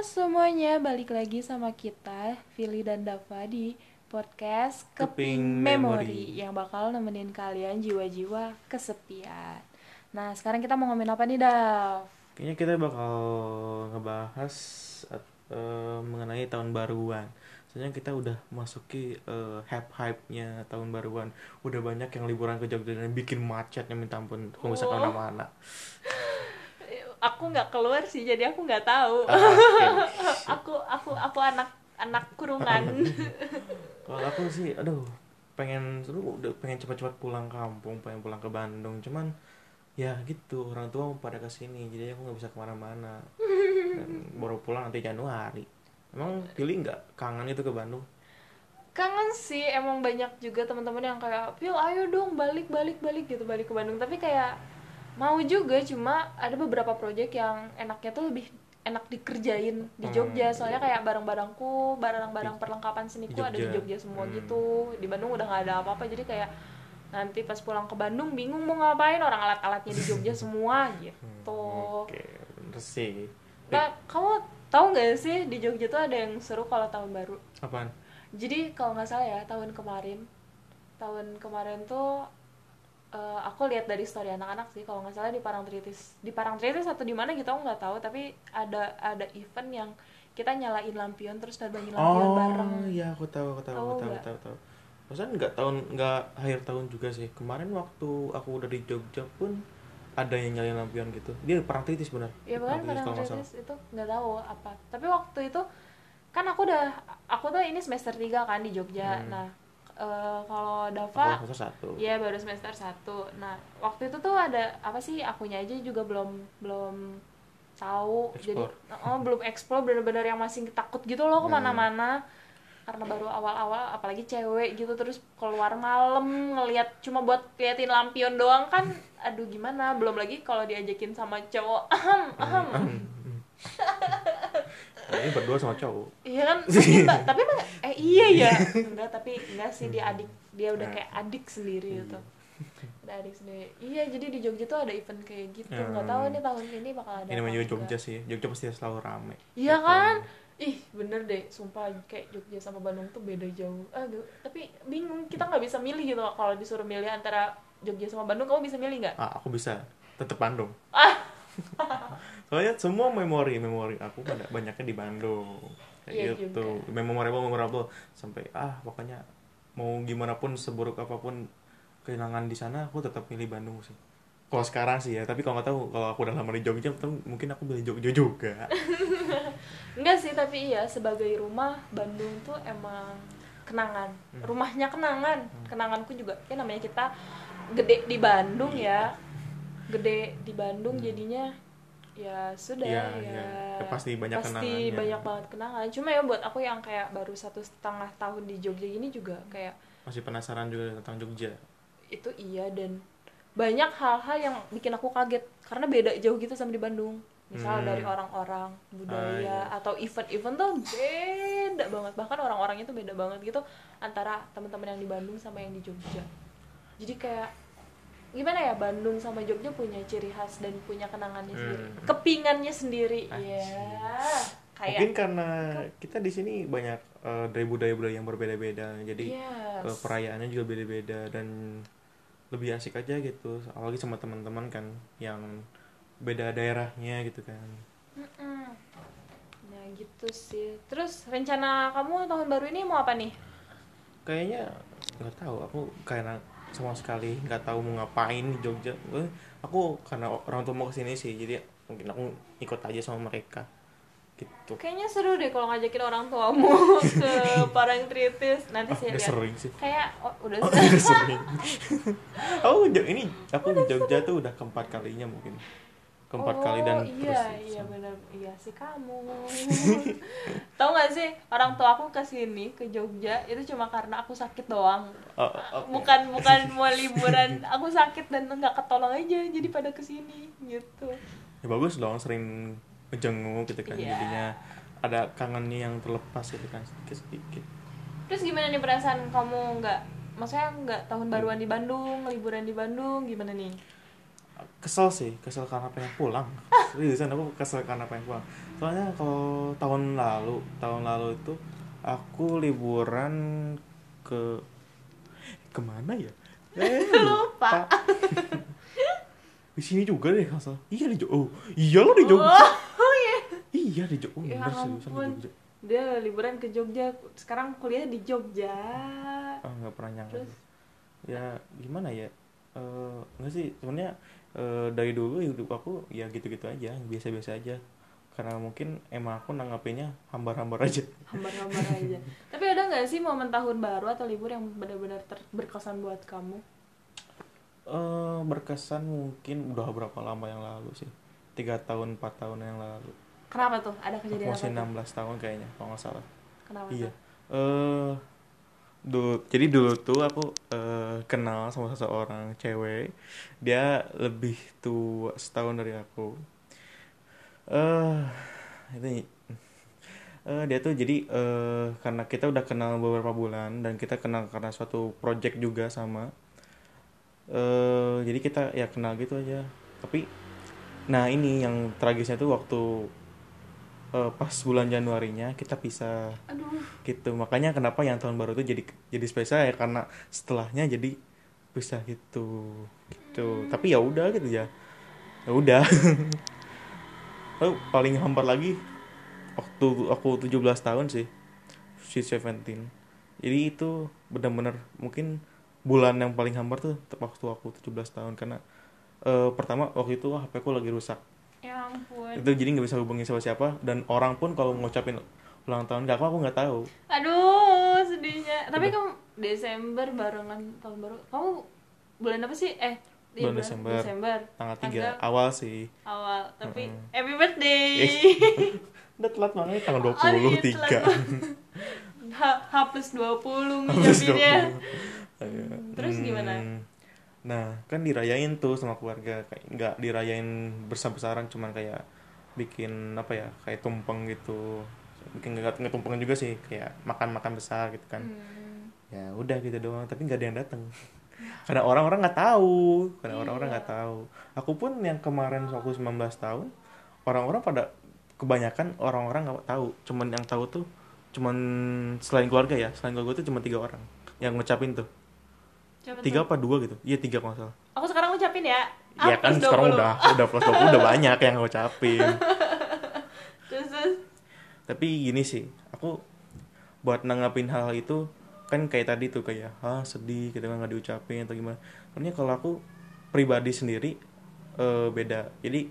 semuanya, balik lagi sama kita, Vili dan Dava di podcast Keping Keping Memory yang bakal nemenin kalian jiwa-jiwa kesepian. Nah, sekarang kita mau ngomongin apa nih, Dav? Kayaknya kita bakal ngebahas eh, mengenai tahun baruan. Soalnya kita udah masuki eh, hype-hype-nya tahun baruan. Udah banyak yang liburan ke Jogja dan bikin macetnya minta ampun. Bisa Oh. ke mana-mana. Aku nggak keluar sih, jadi aku nggak tahu. Ah, oke. aku aku aku anak anak kurungan. Kalau aku sih, aduh, pengen seru, udah pengen cepat-cepat pulang kampung, pengen pulang ke Bandung. Cuman ya gitu, orang tua pada ke sini, jadi aku nggak bisa ke mana-mana. Baru pulang nanti Januari. Emang pilih nggak kangen itu ke Bandung? Kangen sih, emang banyak juga teman-teman yang kayak, "Pil, ayo dong balik balik balik gitu, balik ke Bandung." Tapi kayak mau juga, cuma ada beberapa proyek yang enaknya tuh lebih enak dikerjain di Hmm, Jogja. Soalnya iya. kayak barang-barangku, barang-barang perlengkapan seniku ada di Jogja. Semua Hmm. gitu. Di Bandung udah nggak ada apa-apa, jadi kayak nanti pas pulang ke Bandung bingung mau ngapain orang alat-alatnya di Jogja semua gitu. Oke, bener sih. Nah, kamu tahu nggak sih di Jogja tuh ada yang seru kalau tahun baru? Apaan? Jadi kalau nggak salah ya tahun kemarin, tahun kemarin tuh eh, aku lihat dari story anak-anak sih kalau nggak salah di Parangtritis, di Parangtritis atau di mana gitu aku nggak tahu, tapi ada ada event yang kita nyalain lampion terus terbangin lampion Oh, bareng. iya aku tahu, aku tahu, Tahu aku tahu, tahu, tahu. Maksudnya nggak tahun, nggak akhir tahun juga sih. Kemarin waktu aku udah di Jogja pun ada yang nyalain lampion gitu. Dia perang titis benar. Ya Di bahkan Parangtritis itu nggak tahu apa. Tapi waktu itu kan aku udah aku tuh ini semester 3 kan di Jogja. Hmm. Nah, eh, kalau Aku Dava semester satu. Iya baru semester 1 Nah waktu itu tuh ada apa sih akunya aja juga belum belum tahu jadi Explore. oh belum explore bener-bener yang masih takut gitu loh Hmm. ke mana-mana karena baru awal-awal apalagi cewek gitu terus keluar malam ngelihat cuma buat liatin lampion doang kan aduh gimana belum lagi kalau diajakin sama cowok ahem ahem Nah, ini berdua sama cowok. iya kan tapi, Mbak, tapi emang eh iya ya enggak tapi enggak sih dia adik dia udah Nah. kayak adik sendiri gitu udah adik sendiri iya jadi di Jogja tuh ada event kayak gitu Hmm. nggak tahu nih tahun ini bakal ada Ini namanya juga Jogja sih. Jogja pasti selalu rame. iya Gitu. kan ih bener deh sumpah kayak Jogja sama Bandung tuh beda jauh ah tapi bingung kita nggak bisa milih gitu kalau disuruh milih antara Jogja sama Bandung kamu bisa milih nggak Ah, aku bisa tetap Bandung. ah Soalnya semua memori memori aku pada banyaknya di Bandung. Iya Kayak gitu. juga. Memorable memorable sampai ah pokoknya mau gimana pun seburuk apa pun kehilangan di sana aku tetap milih Bandung sih. Kalau sekarang sih ya, tapi kalau nggak tahu kalau aku udah lama di Jogja, mungkin aku milih Jogja juga. Enggak sih, tapi iya sebagai rumah Bandung tuh emang kenangan. Hmm. Rumahnya kenangan. Kenanganku juga. Ya namanya kita gede di Bandung ya. Gede di Bandung jadinya ya sudah Iya, ya. iya. Ya, pasti banyak pasti kenangannya. banyak banget kenangan. Cuma ya buat aku yang kayak baru satu setengah tahun di Jogja ini juga kayak Masih penasaran juga tentang Jogja. itu iya dan banyak hal-hal yang bikin aku kaget karena beda jauh gitu sama di Bandung misal Hmm. dari orang-orang budaya Ah, iya. atau event-event tuh beda banget bahkan orang-orangnya tuh beda banget gitu antara teman-teman yang di Bandung sama yang di Jogja jadi kayak gimana ya Bandung sama Jogja punya ciri khas dan punya kenangannya sendiri Hmm. kepingannya sendiri Anjing. ya kayak Mungkin karena kita di sini banyak eh, dari budaya-budaya yang berbeda-beda, jadi yes. eh, perayaannya juga beda-beda dan lebih asik aja gitu. Apalagi sama teman-teman kan yang beda daerahnya gitu kan. Mm-mm. Nah gitu sih. Terus rencana kamu tahun baru ini mau apa nih? Kayaknya nggak tahu, aku karena sama sekali nggak tahu mau ngapain di Jogja. Eh, Aku karena orang tua mau ke sini sih, jadi mungkin aku ikut aja sama mereka gitu. Kayaknya seru deh kalau ngajakin orang tuamu ke Parangtritis. Nanti Ah, saya udah lihat. sering sih. Kayak oh, udah Oh, udah sering. aku Jo- ini aku di Jogja tuh udah keempat kalinya mungkin. Keempat kali dan iya, terus. iya benar. Iya sih kamu. Tahu gak sih orang tua aku ke sini ke Jogja itu cuma karena aku sakit doang. Oh, oke. Bukan bukan mau liburan. Aku sakit dan nggak ketolong aja jadi pada ke sini gitu. Ya bagus dong sering ngejenguk gitu kan. Iya. Jadinya ada kangennya yang terlepas gitu kan sedikit sedikit. Terus gimana nih perasaan kamu nggak, maksudnya nggak tahun baruan di Bandung, liburan di Bandung, gimana nih? Kesel sih kesel karena pengen pulang seriusan aku kesel karena pengen pulang soalnya kalau tahun lalu tahun lalu itu aku liburan ke ke mana ya eh Lupa. di sini juga deh asal iya di Jogja oh iya lo di Jogja Oh iya. iya di Jogja oh, Ya bener seriusan di. Jogja Dia liburan ke Jogja. Sekarang kuliah di Jogja. ah nggak pernah nyangka Terus? ya gimana ya eh nggak sih sebenarnya eh, dari dulu hidup aku ya gitu-gitu aja biasa-biasa aja karena mungkin emang aku nanggapinnya hambar-hambar aja Hambar-hambar aja. Tapi ada nggak sih momen tahun baru atau libur yang benar-benar berkesan buat kamu? eh berkesan mungkin udah berapa lama yang lalu sih tiga tahun empat tahun yang lalu Kenapa tuh? Ada aku kejadian masih apa? tuh? 16 tahun kayaknya kalau nggak salah Kenapa iya tuh? eh dulu jadi dulu tuh aku eh, kenal sama seseorang cewek. Dia lebih tua setahun dari aku. Eh itu eh dia tuh jadi eh karena kita udah kenal beberapa bulan dan kita kenal karena suatu project juga sama eh jadi kita ya kenal gitu aja. Tapi nah ini yang tragisnya tuh waktu eh, pas bulan Januarinya kita pisah. Aduh. gitu. Makanya kenapa yang tahun baru itu jadi jadi spesial ya karena setelahnya jadi bisa gitu. Gitu. Tapi ya udah gitu ya. Ya udah. Lalu paling hampar lagi waktu aku 17 tahun sih si Seventeen. Jadi itu benar-benar mungkin bulan yang paling hampar tuh waktu aku 17 tahun karena eh, pertama waktu itu HP aku lagi rusak Ya ampun. itu jadi nggak bisa hubungin siapa siapa dan orang pun kalau ngucapin ulang tahun gak aku aku nggak tahu Aduh, sedihnya. Tapi kamu Desember barengan tahun baru. Kamu bulan apa sih? Eh, di Bulan Desember. Desember. tanggal 3 Tanggal awal sih awal. Tapi Mm-mm. happy birthday. Eh, udah telat banget tanggal 23 Oh, iya, telat H, H plus 20 Habis ngucapinnya. 20. Ayo. Terus gimana? Nah, kan dirayain tuh sama keluarga, kayak nggak dirayain besar-besaran, cuman kayak bikin apa ya, kayak tumpeng gitu. Bikin nggak tumpeng juga sih, kayak makan-makan besar gitu kan. Hmm. Ya udah gitu doang, tapi nggak ada yang datang. Karena orang-orang nggak tahu, karena Iya. orang-orang nggak tahu. Aku pun yang kemarin waktu 19 tahun, orang-orang pada kebanyakan orang-orang nggak tahu, cuman yang tahu tuh cuman selain keluarga ya, selain keluarga tuh cuma tiga orang yang ngucapin tuh Tiga tuh. apa dua gitu iya tiga kalau salah Aku sekarang ngucapin ya. Iya kan plus sekarang 20. udah udah plus 20 udah banyak yang ngucapin Terus, terus. tapi gini sih aku buat nanggapin hal itu kan kayak tadi tuh kayak ah sedih gitu kan nggak diucapin atau gimana soalnya kalau aku pribadi sendiri eh, beda jadi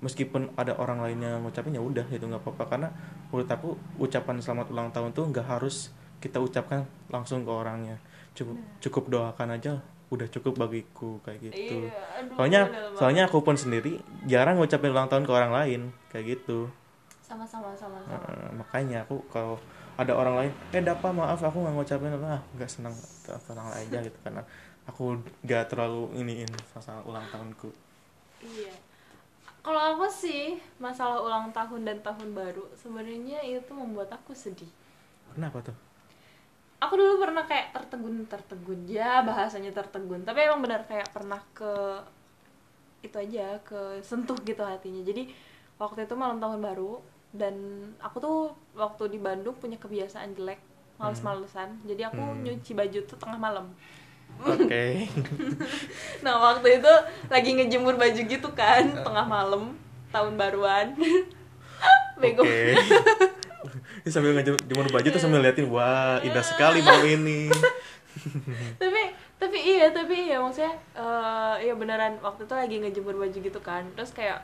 meskipun ada orang lainnya ngucapin ya udah itu nggak apa-apa karena menurut aku ucapan selamat ulang tahun tuh nggak harus kita ucapkan langsung ke orangnya cukup cukup doakan aja udah cukup bagiku kayak gitu. Iya, aduh, soalnya soalnya aku pun sendiri jarang ngucapin ulang tahun ke orang lain kayak gitu. Sama-sama sama-sama. Nah, makanya aku kalau ada orang lain eh dapa maaf aku nggak ngucapin. Ah nggak senang tenang aja gitu karena aku nggak terlalu iniin masalah ulang tahunku. Iya. Kalau aku sih masalah ulang tahun dan tahun baru sebenarnya itu membuat aku sedih. kenapa tuh Aku dulu pernah kayak tertegun tertegun ya bahasanya tertegun tapi emang benar kayak pernah ke itu aja ke sentuh gitu hatinya. Jadi waktu itu malam tahun baru dan aku tuh waktu di Bandung punya kebiasaan jelek males-malesan. Jadi aku Hmm. nyuci baju tuh tengah malam. oke Nah waktu itu lagi ngejemur baju gitu kan tengah malam tahun baruan. Bego. oke Sambil ngejemur baju tuh sambil liatin wah indah sekali malam ini. Tapi tapi iya tapi iya maksudnya eh iya beneran waktu itu lagi ngejemur baju gitu kan terus kayak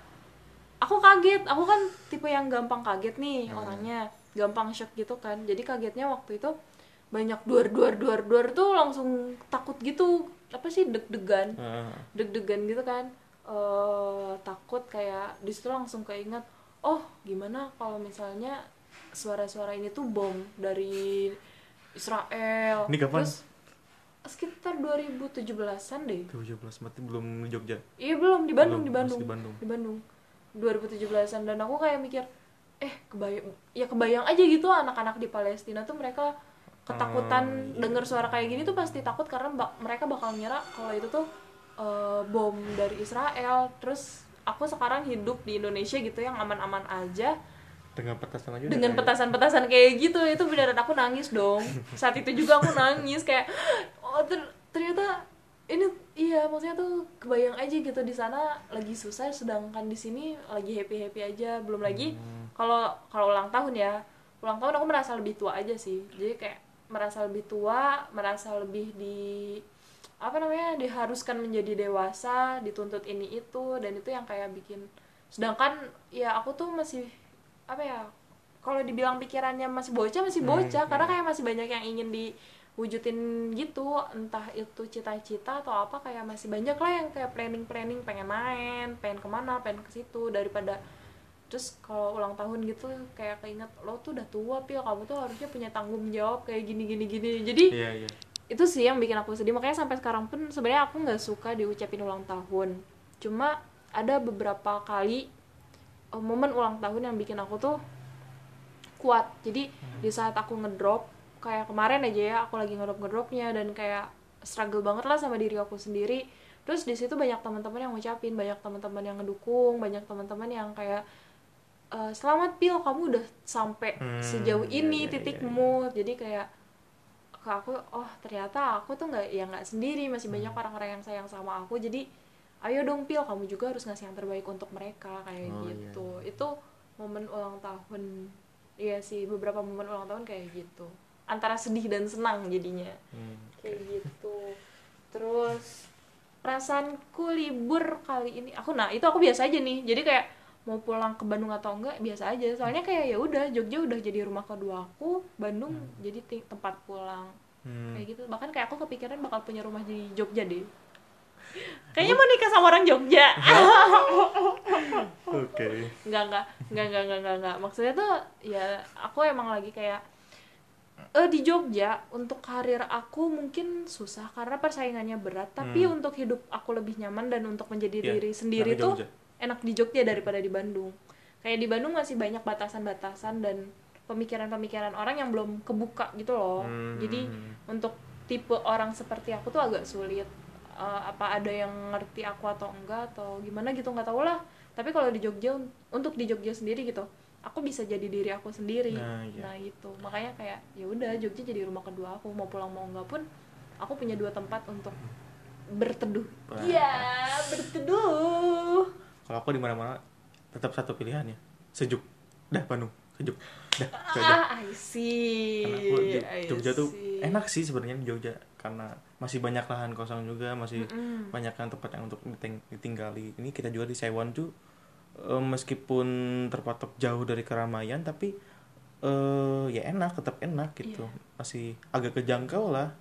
aku kaget aku kan tipe yang gampang kaget nih Hmm. orangnya gampang shock gitu kan jadi kagetnya waktu itu banyak duar duar duar duar tuh langsung takut gitu apa sih deg-degan Ah, deg-degan gitu kan eh takut kayak di situ langsung keinget oh gimana kalau misalnya suara-suara ini tuh bom dari Israel. Ini kapan? Terus, sekitar 2017-an deh. 17 berarti belum di Jogja? Iya belum di Bandung Belum, di Bandung. di Bandung. di Bandung. 2017-an dan aku kayak mikir eh kebayang ya kebayang aja gitu anak-anak di Palestina tuh mereka ketakutan Ah, iya. dengar suara kayak gini tuh pasti takut karena bak- mereka bakal ngira kalau itu tuh eh, bom dari Israel. Terus aku sekarang hidup di Indonesia gitu yang aman-aman aja dengan petasan aja dengan kayak- petasan-petasan kayak gitu itu beneran aku nangis dong. Saat itu juga aku nangis kayak oh ter- ternyata ini iya maksudnya tuh kebayang aja gitu di sana lagi susah sedangkan di sini lagi happy happy aja. Belum lagi Hmm. kalau kalau ulang tahun ya ulang tahun aku merasa lebih tua aja sih. Jadi kayak merasa lebih tua merasa lebih di apa namanya diharuskan menjadi dewasa dituntut ini itu dan itu yang kayak bikin sedangkan ya aku tuh masih apa ya kalau dibilang pikirannya masih bocah masih bocah. Hmm, karena hmm. kayak masih banyak yang ingin diwujudin gitu. Entah itu cita-cita atau apa kayak masih banyak lah yang kayak planning planning pengen main pengen ke mana pengen ke situ. Daripada terus kalau ulang tahun gitu kayak keinget lo tuh udah tua pil. Kamu tuh harusnya punya tanggung jawab kayak gini gini gini. Jadi iya iya. itu sih yang bikin aku sedih. Makanya sampai sekarang pun sebenarnya aku nggak suka diucapin ulang tahun. Cuma ada beberapa kali eh, momen ulang tahun yang bikin aku tuh kuat. Jadi di saat aku ngedrop kayak kemarin aja ya aku lagi ngedrop ngedropnya dan kayak struggle banget lah sama diri aku sendiri. Terus di situ banyak teman-teman yang ngucapin banyak teman-teman yang ngedukung banyak teman-teman yang kayak "Eh, selamat pil kamu udah sampai Hmm, sejauh iya, ini iya, iya, titikmu jadi kayak ke aku oh ternyata aku tuh nggak ya nggak sendiri masih banyak Hmm. orang-orang yang sayang sama aku. Jadi ayo dong pil kamu juga harus ngasih yang terbaik untuk mereka kayak Oh, iya, gitu. itu momen ulang tahun iya sih beberapa momen ulang tahun kayak gitu. Antara sedih dan senang jadinya. Hmm, kayak gitu. Terus perasaanku libur kali ini aku nah itu aku biasa aja nih. Jadi kayak mau pulang ke Bandung atau enggak biasa aja. Soalnya kayak ya udah Jogja udah jadi rumah kedua aku Bandung jadi ti- tempat pulang. Hmm. kayak gitu. Bahkan kayak aku kepikiran bakal punya rumah di Jogja deh kayaknya mau nikah sama orang Jogja. Oke. Nggak nggak nggak nggak nggak nggak nggak. Maksudnya tuh ya aku emang lagi kayak eh di Jogja untuk karir aku mungkin susah karena persaingannya berat. Tapi Hmm. untuk hidup aku lebih nyaman dan untuk menjadi Iya, diri sendiri tuh enak di Jogja daripada di Bandung. Kayak di Bandung masih banyak batasan-batasan dan pemikiran-pemikiran orang yang belum kebuka gitu loh. Hmm. jadi untuk tipe orang seperti aku tuh agak sulit Eh, apa ada yang ngerti aku atau enggak atau gimana gitu nggak tahu lah. Tapi kalau di Jogja un- untuk di Jogja sendiri gitu aku bisa jadi diri aku sendiri. Nah, iya. nah gitu. Makanya kayak ya udah Jogja jadi rumah kedua aku. Mau pulang mau enggak pun aku punya dua tempat untuk berteduh. Iya berteduh. Kalau aku di mana mana tetap satu pilihannya sejuk. Dah Bandung. Sejuk. Dah Jogja ah I see. Karena aku Jogja tuh. Enak sih sebenarnya di Jogja karena masih banyak lahan kosong juga masih Mm-mm. banyak kan tempat yang untuk diting- ditinggali ini kita juga di Saiwan tuh eh, meskipun terpatok jauh dari keramaian tapi eh ya enak tetap enak gitu Iya. masih agak kejangkau lah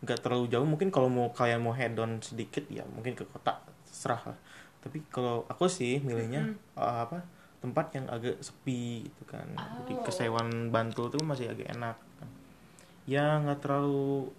nggak terlalu jauh mungkin kalau mau kalian mau head on sedikit ya mungkin ke kota serah lah tapi kalau aku sih milihnya eh, apa tempat yang agak sepi gitu kan Oh. ke Saiwan Bantul tuh masih agak enak. Ya nggak terlalu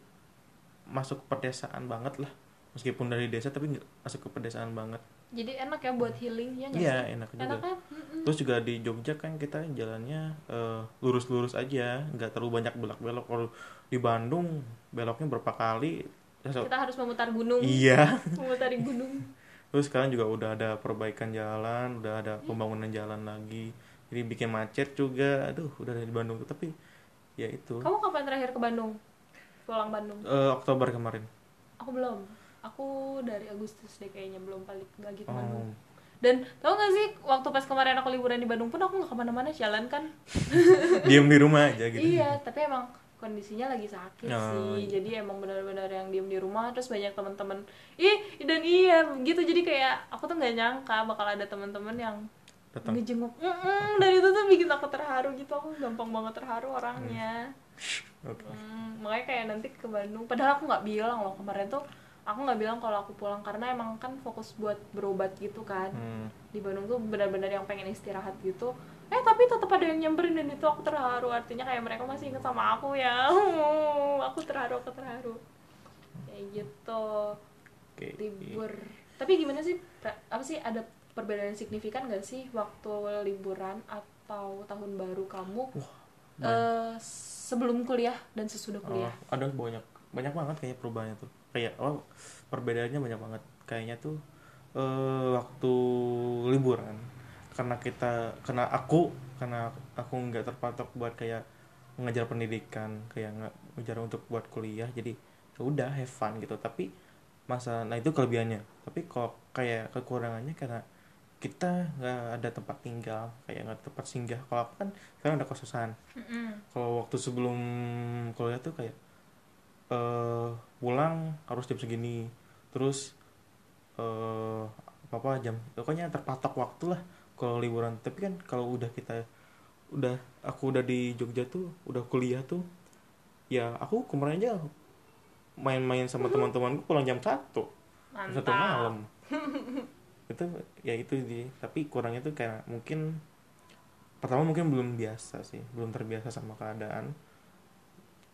masuk ke pedesaan banget lah. Meskipun dari desa tapi nggak masuk ke pedesaan banget. Jadi enak ya buat healing ya nggak iya sih? enak juga. Enak kan? Mm-mm. terus juga di Jogja kan kita jalannya eh, lurus-lurus aja nggak terlalu banyak belok-belok kalau di Bandung beloknya berapa kali? So- kita harus memutar gunung. Iya. Memutari gunung. Terus sekarang juga udah ada perbaikan jalan udah ada pembangunan jalan lagi. Jadi bikin macet juga. Aduh udah ada di Bandung. Tuh tapi ya itu. Kamu kapan terakhir ke Bandung? Pulang Bandung? Eh, Oktober kemarin. Aku belum. Aku dari Agustus deh kayaknya belum balik lagi ke oh. Bandung. Dan tau gak sih waktu pas kemarin aku liburan di Bandung pun aku nggak ke mana-mana jalan kan? Diem di rumah aja gitu. Iya tapi emang kondisinya lagi sakit Oh, sih. iya. jadi emang benar-benar yang diem di rumah terus banyak teman-teman. Ih dan iya gitu. Jadi kayak aku tuh nggak nyangka bakal ada teman-teman yang datang. Ngejenguk. Mm-mm, dan itu tuh bikin aku terharu gitu. Aku gampang banget terharu orangnya. Oke. Hmm, makanya kayak nanti ke Bandung. Padahal aku nggak bilang loh kemarin tuh aku nggak bilang kalau aku pulang karena emang kan fokus buat berobat gitu kan. Hmm. di Bandung tuh benar-benar yang pengen istirahat gitu. Eh tapi tetap ada yang nyamperin dan itu aku terharu. Artinya kayak mereka masih inget sama aku ya. Aku terharu aku terharu. Kayak gitu. Oke. Libur. Tapi gimana sih apa sih ada perbedaan signifikan gak sih waktu liburan atau tahun baru kamu eh, sebelum kuliah dan sesudah Oh, kuliah? ada banyak banyak banget kayak perubahannya tuh. Kayak oh perbedaannya banyak banget. Kayaknya tuh eh, waktu liburan karena kita karena aku karena aku nggak terpatok buat kayak mengejar pendidikan kayak nggak ngejar untuk buat kuliah jadi ya udah have fun gitu. Tapi masa nah itu kelebihannya. Tapi kok kayak kekurangannya karena kita nggak ada tempat tinggal kayak nggak ada tempat singgah. Kalau aku kan sekarang ada kosan kalau waktu sebelum kuliah tuh kayak eh pulang harus jam segini. Terus eh apa apa jam pokoknya terpatok waktu lah kalau liburan. Tapi kan kalau udah kita udah aku udah di Jogja tuh udah kuliah tuh ya aku kemarin aja main-main sama teman-temanku pulang jam satu. Jam satu malam itu ya itu sih. Tapi kurangnya tuh kayak mungkin pertama mungkin belum biasa sih belum terbiasa sama keadaan.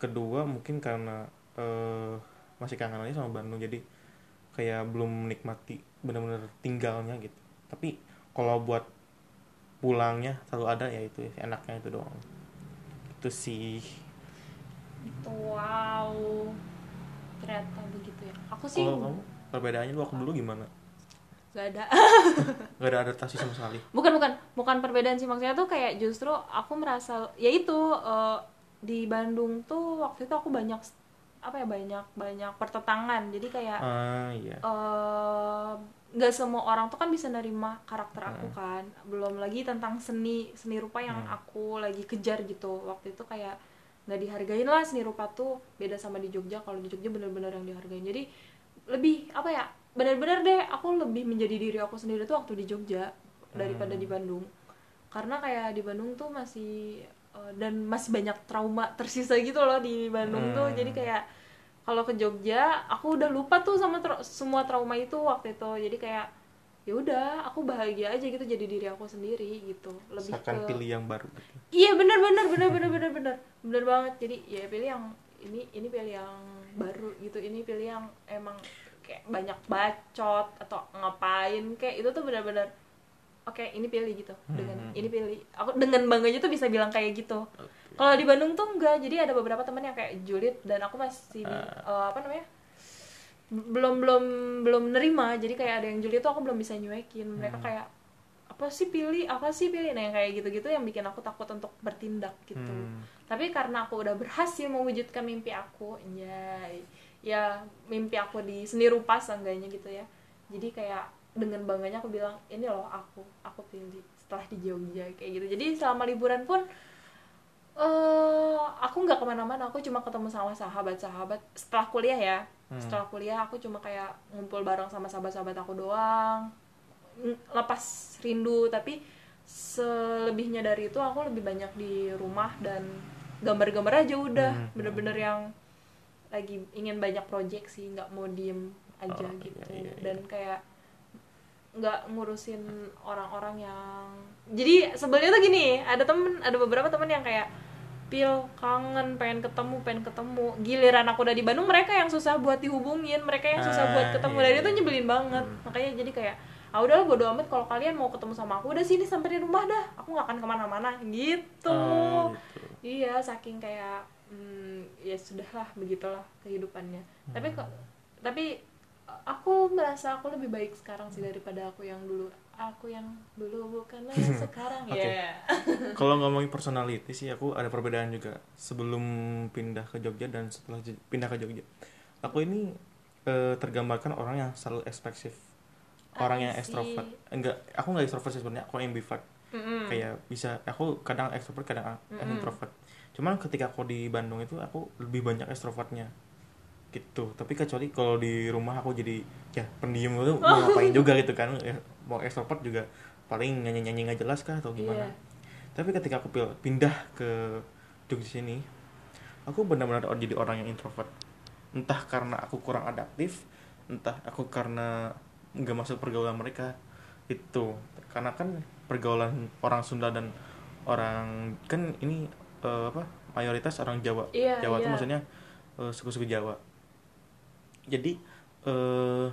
Kedua mungkin karena eh, masih kangen aja sama Bandung jadi kayak belum menikmati benar-benar tinggalnya gitu. Tapi kalau buat pulangnya selalu ada ya itu enaknya itu doang. Itu sih. Gitu, wow. Ternyata begitu ya. Aku sih kalau kamu perbedaannya waktu dulu gimana gak ada. Gak ada adaptasi sama sekali. Bukan bukan. Bukan perbedaan sih. Maksudnya tuh kayak justru aku merasa ya itu eh, di Bandung tuh waktu itu aku banyak apa ya banyak banyak pertentangan. Jadi kayak ah iya. eh, nggak semua orang tuh kan bisa nerima karakter aku kan. Belum lagi tentang seni seni rupa yang Hmm. aku lagi kejar gitu. Waktu itu kayak nggak dihargain lah. Seni rupa tuh beda sama di Jogja. Kalau di Jogja bener-bener yang dihargain. Jadi lebih apa ya benar-benar deh aku lebih menjadi diri aku sendiri tuh waktu di Jogja daripada Hmm. di Bandung. Karena kayak di Bandung tuh masih eh, dan masih banyak trauma tersisa gitu loh di Bandung tuh. Hmm. jadi kayak kalau ke Jogja aku udah lupa tuh sama tra- semua trauma itu waktu itu. Jadi kayak ya udah aku bahagia aja gitu jadi diri aku sendiri gitu. Lebih akan ke pilih yang baru gitu. iya bener bener bener bener bener bener. Bener banget. Jadi ya pilih yang ini ini pilih yang baru gitu. Ini pilih yang emang kayak banyak bacot atau ngapain kayak itu tuh bener-bener oke ini pilih gitu dengan Hmm. ini pilih aku dengan bangganya tuh bisa bilang kayak gitu kalau di Bandung tuh enggak jadi ada beberapa teman yang kayak julid dan aku masih Ah. eh, apa namanya belum belum belum nerima jadi kayak ada yang julid tuh aku belum bisa nyuekin mereka Hmm. kayak apa sih pilih apa sih pilih nah yang kayak gitu-gitu yang bikin aku takut untuk bertindak gitu Hmm. tapi karena aku udah berhasil mewujudkan mimpi aku ya ya mimpi aku di seni rupa seenggaknya gitu ya. Jadi kayak dengan bangganya aku bilang ini loh aku aku pilih setelah di Jogja kayak gitu. Jadi selama liburan pun eh aku nggak ke mana-mana aku cuma ketemu sama sahabat-sahabat setelah kuliah ya. Hmm. setelah kuliah aku cuma kayak ngumpul bareng sama sahabat-sahabat aku doang. Ng- lepas rindu tapi selebihnya dari itu aku lebih banyak di rumah dan gambar-gambar aja udah. Hmm. bener-bener yang lagi ingin banyak project sih nggak mau diem aja Oh, iya, gitu iya, iya. dan kayak nggak ngurusin orang-orang yang jadi sebelnya tuh gini ada temen ada beberapa temen yang kayak pil kangen pengen ketemu pengen ketemu giliran aku udah di Bandung mereka yang susah buat dihubungin mereka yang susah Ah, buat ketemu iya, dan iya. itu nyebelin banget Hmm. makanya jadi kayak ah udahlah bodo amat kalau kalian mau ketemu sama aku udah sini sampai di rumah dah aku nggak akan ke mana-mana gitu Oh, gitu. iya saking kayak hmm, ya sudahlah begitulah kehidupannya tapi kok tapi aku merasa aku lebih baik sekarang sih daripada aku yang dulu aku yang dulu bukanlah yang sekarang Oke. ya Kalau ngomongin personality sih aku ada perbedaan juga sebelum pindah ke Jogja dan setelah pindah ke Jogja. Aku ini eh, tergambarkan orang yang selalu ekspresif. Orang yang I see. ekstrovert. Enggak, aku nggak ekstrovert sebenarnya, aku ambivert. Mm-mm. Kayak bisa aku kadang ekstrovert, kadang Mm-mm. introvert. Cuman ketika aku di Bandung itu aku lebih banyak ekstrovertnya. Gitu. Tapi kecuali kalau di rumah aku jadi ya pendiam itu mau ngapain juga gitu kan. Ya, mau ekstrovert juga paling nyanyi-nyanyi nggak jelas kah atau gimana Iya. tapi ketika aku pindah ke Jogja sini aku benar-benar jadi orang yang introvert entah karena aku kurang adaptif entah aku karena nggak masuk pergaulan mereka itu karena kan pergaulan orang Sunda dan orang kan ini eh, apa mayoritas orang Jawa. Iya, Jawa itu iya. maksudnya eh, suku-suku Jawa. Jadi eh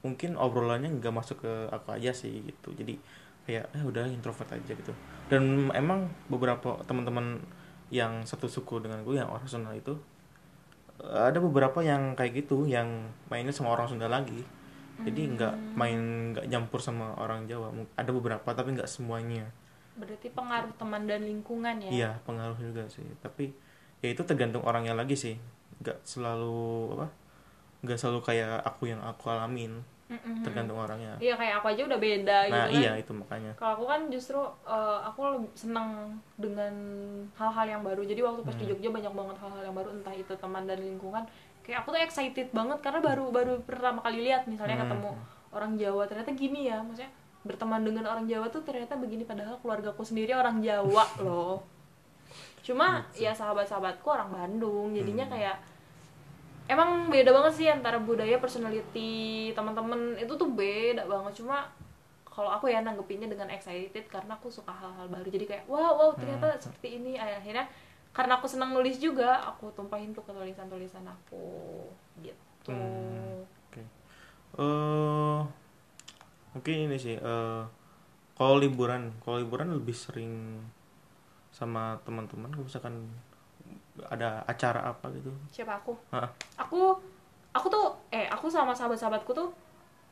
mungkin obrolannya nggak masuk ke aku aja sih gitu. Jadi kayak eh udah introvert aja gitu. Dan emang beberapa teman-teman yang satu suku dengan gue yang orang Sunda itu ada beberapa yang kayak gitu yang mainnya sama orang Sunda lagi jadi nggak main nggak nyampur sama orang Jawa. Ada beberapa tapi nggak semuanya. Berarti pengaruh teman dan lingkungan ya? Iya pengaruh juga sih. Tapi ya itu tergantung orangnya lagi sih. Nggak selalu apa nggak selalu kayak aku yang aku alamin. Mm-mm. tergantung orangnya. Iya kayak aku aja udah beda nah gitu kan. iya itu makanya. Kalau aku kan justru eh, aku senang dengan hal-hal yang baru. Jadi waktu pas di Hmm. Jogja banyak banget hal-hal yang baru. Entah itu teman dan lingkungan kayak aku tuh excited banget karena baru baru pertama kali lihat misalnya Hmm. ketemu orang Jawa ternyata gini ya maksudnya berteman dengan orang Jawa tuh ternyata begini padahal keluargaku sendiri orang Jawa loh cuma ya sahabat-sahabatku orang Bandung jadinya Hmm. kayak emang beda banget sih antara budaya personality teman-teman itu tuh beda banget cuma kalau aku ya nanggepinnya dengan excited karena aku suka hal-hal baru jadi kayak wow wow ternyata Hmm. seperti ini akhirnya karena aku senang nulis juga aku tumpahin tuh ke tulisan-tulisan aku gitu Hmm. Oke. Eh mungkin ini sih eh kalau liburan, kalau liburan lebih sering sama teman-teman kalau misalkan ada acara apa gitu. siapa aku Hah. aku aku tuh eh aku sama sahabat-sahabatku tuh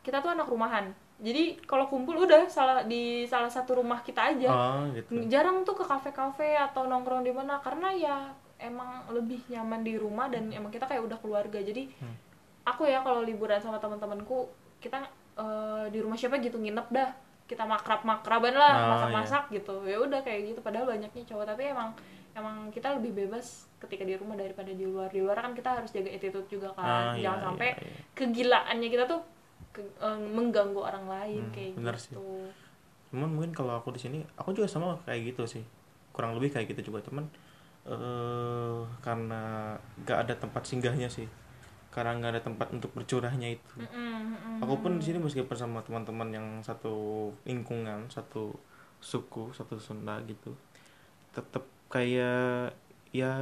kita tuh anak rumahan jadi kalau kumpul udah salah di salah satu rumah kita aja. Oh, gitu. jarang tuh ke kafe-kafe atau nongkrong di mana karena ya emang lebih nyaman di rumah dan emang kita kayak udah keluarga. Jadi Hmm. aku ya kalau liburan sama teman-temanku kita eh, di rumah siapa gitu nginep dah. Kita makrab makraban lah Oh, masak-masak gitu. Ya udah kayak gitu padahal banyaknya cowok. Tapi emang emang kita lebih bebas ketika di rumah daripada di luar. Di luar kan kita harus jaga attitude juga Ah, kan iya, jangan sampai iya, iya. kegilaannya kita tuh mengganggu orang lain Hmm, kayak bener sih. gitu Cuman mungkin kalau aku di sini, aku juga sama kayak gitu sih. Kurang lebih kayak gitu juga, cuman eh karena nggak ada tempat singgahnya sih. Karena nggak ada tempat untuk bercurahnya itu. Mm-mm, mm-mm. aku pun di sini meskipun sama teman-teman yang satu lingkungan satu suku satu Sunda gitu tetap kayak ya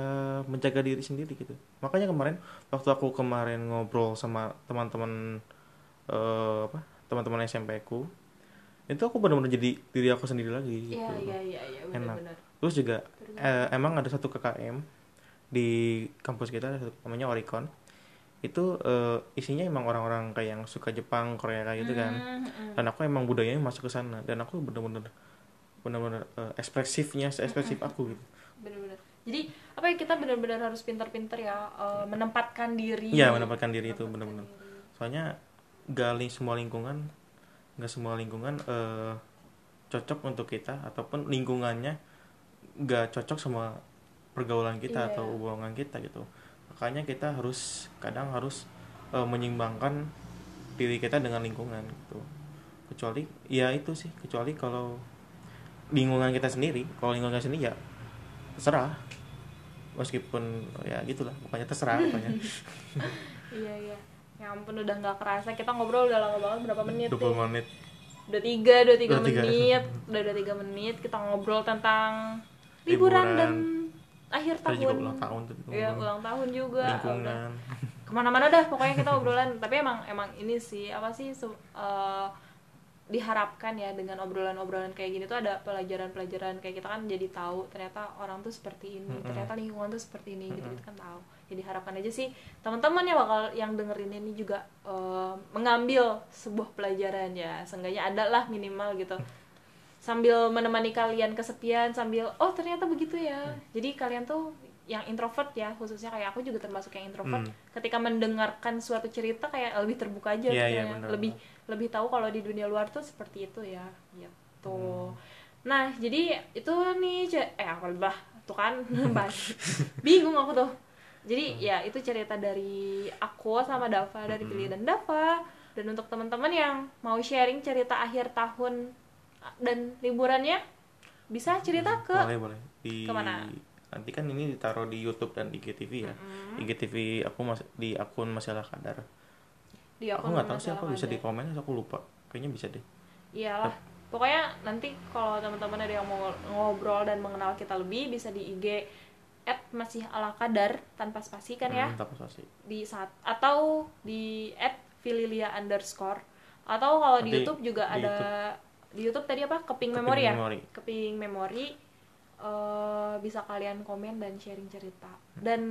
menjaga diri sendiri gitu makanya kemarin waktu aku kemarin ngobrol sama teman-teman eh, apa teman-teman SMP ku itu aku benar-benar jadi diri aku sendiri lagi gitu Iya iya iya iya Enak. benar-benar. terus juga eh, emang ada satu KKM di kampus kita ada satu namanya Oricon itu eh, isinya emang orang-orang kayak yang suka Jepang Korea kayak gitu kan Mm, mm. dan aku emang budayanya masuk ke sana dan aku bener-bener bener-bener eh, ekspresifnya ekspresif aku gitu Benar-benar. Jadi apa ya kita benar-benar harus pintar-pintar ya eh, menempatkan diri. iya menempatkan diri itu Menempatkan bener-bener diri. soalnya gali semua lingkungan nggak semua lingkungan eh, cocok untuk kita ataupun lingkungannya nggak cocok sama pergaulan kita Iya. atau hubungan kita gitu makanya kita harus kadang harus eh, menyeimbangkan diri kita dengan lingkungan gitu kecuali ya itu sih kecuali kalau lingkungan kita sendiri kalau lingkungan kita sendiri ya terserah meskipun ya gitulah pokoknya terserah pokoknya Iya iya. Ya ampun udah nggak kerasa. Kita ngobrol udah lama banget berapa menit 20 nih? menit. Udah tiga, udah tiga menit, udah udah tiga menit kita ngobrol tentang liburan, Liburan. dan akhir tahun. juga ulang tahun tuh Iya ulang tahun juga. Lingkungan. Ke mana-mana dah pokoknya kita obrolan. Tapi emang emang ini sih apa sih eh, diharapkan ya dengan obrolan-obrolan kayak gini tuh ada pelajaran-pelajaran. Kayak kita kan jadi tahu ternyata orang tuh seperti ini ternyata lingkungan tuh seperti ini gitu kita kan tahu jadi harapkan aja sih teman-teman ya bakal yang dengerin ini juga eh, mengambil sebuah pelajaran ya. Seenggaknya ada lah minimal gitu. Sambil menemani kalian kesepian sambil oh ternyata begitu ya. Jadi kalian tuh yang introvert ya khususnya kayak aku juga termasuk yang introvert. Hmm. ketika mendengarkan suatu cerita kayak lebih terbuka aja Iya, iya, pikirannya. benar, lebih lebih tahu kalau di dunia luar tuh seperti itu ya gitu. Hmm. nah jadi itu nih eh apa bah? Tuh kan bahas. Bingung aku tuh jadi Hmm. ya itu cerita dari aku sama Dava dari Hmm. Pilih dan Dava. Dan untuk teman-teman yang mau sharing cerita akhir tahun dan liburannya bisa cerita ke boleh boleh. Di ke mana? nanti kan ini ditaruh di YouTube dan IGTV ya. Mm, IGTV aku mas di akun masalah kadar. Di aku akun nggak tahu sih aku bisa di komen aku lupa. Kayaknya bisa deh. Iyalah. Pokoknya nanti kalau teman-teman ada yang mau ngobrol dan mengenal kita lebih bisa di IG at masih ala kadar tanpa spasi kan ya? Hmm, tak apa sih di saat atau di at fililia underscore. Atau kalau di YouTube juga di ada di YouTube tadi apa? Keping Keping memori ya? Keping memori eh, bisa kalian komen dan sharing cerita. Dan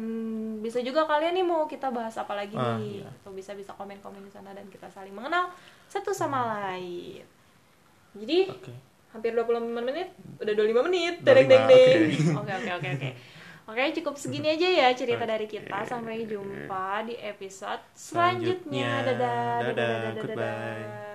bisa juga kalian nih mau kita bahas apa lagi Ah, nih. iya. atau bisa bisa komen komen di sana dan kita saling mengenal satu sama lain. Jadi Oke. hampir 25 menit? Udah 25 menit. 25, deng deng. deng oke. oke oke oke oke cukup segini aja ya cerita dari kita sampai jumpa di episode selanjutnya Selanjutnya. dadah dadah Dadah, dadah dadah, goodbye. dadah.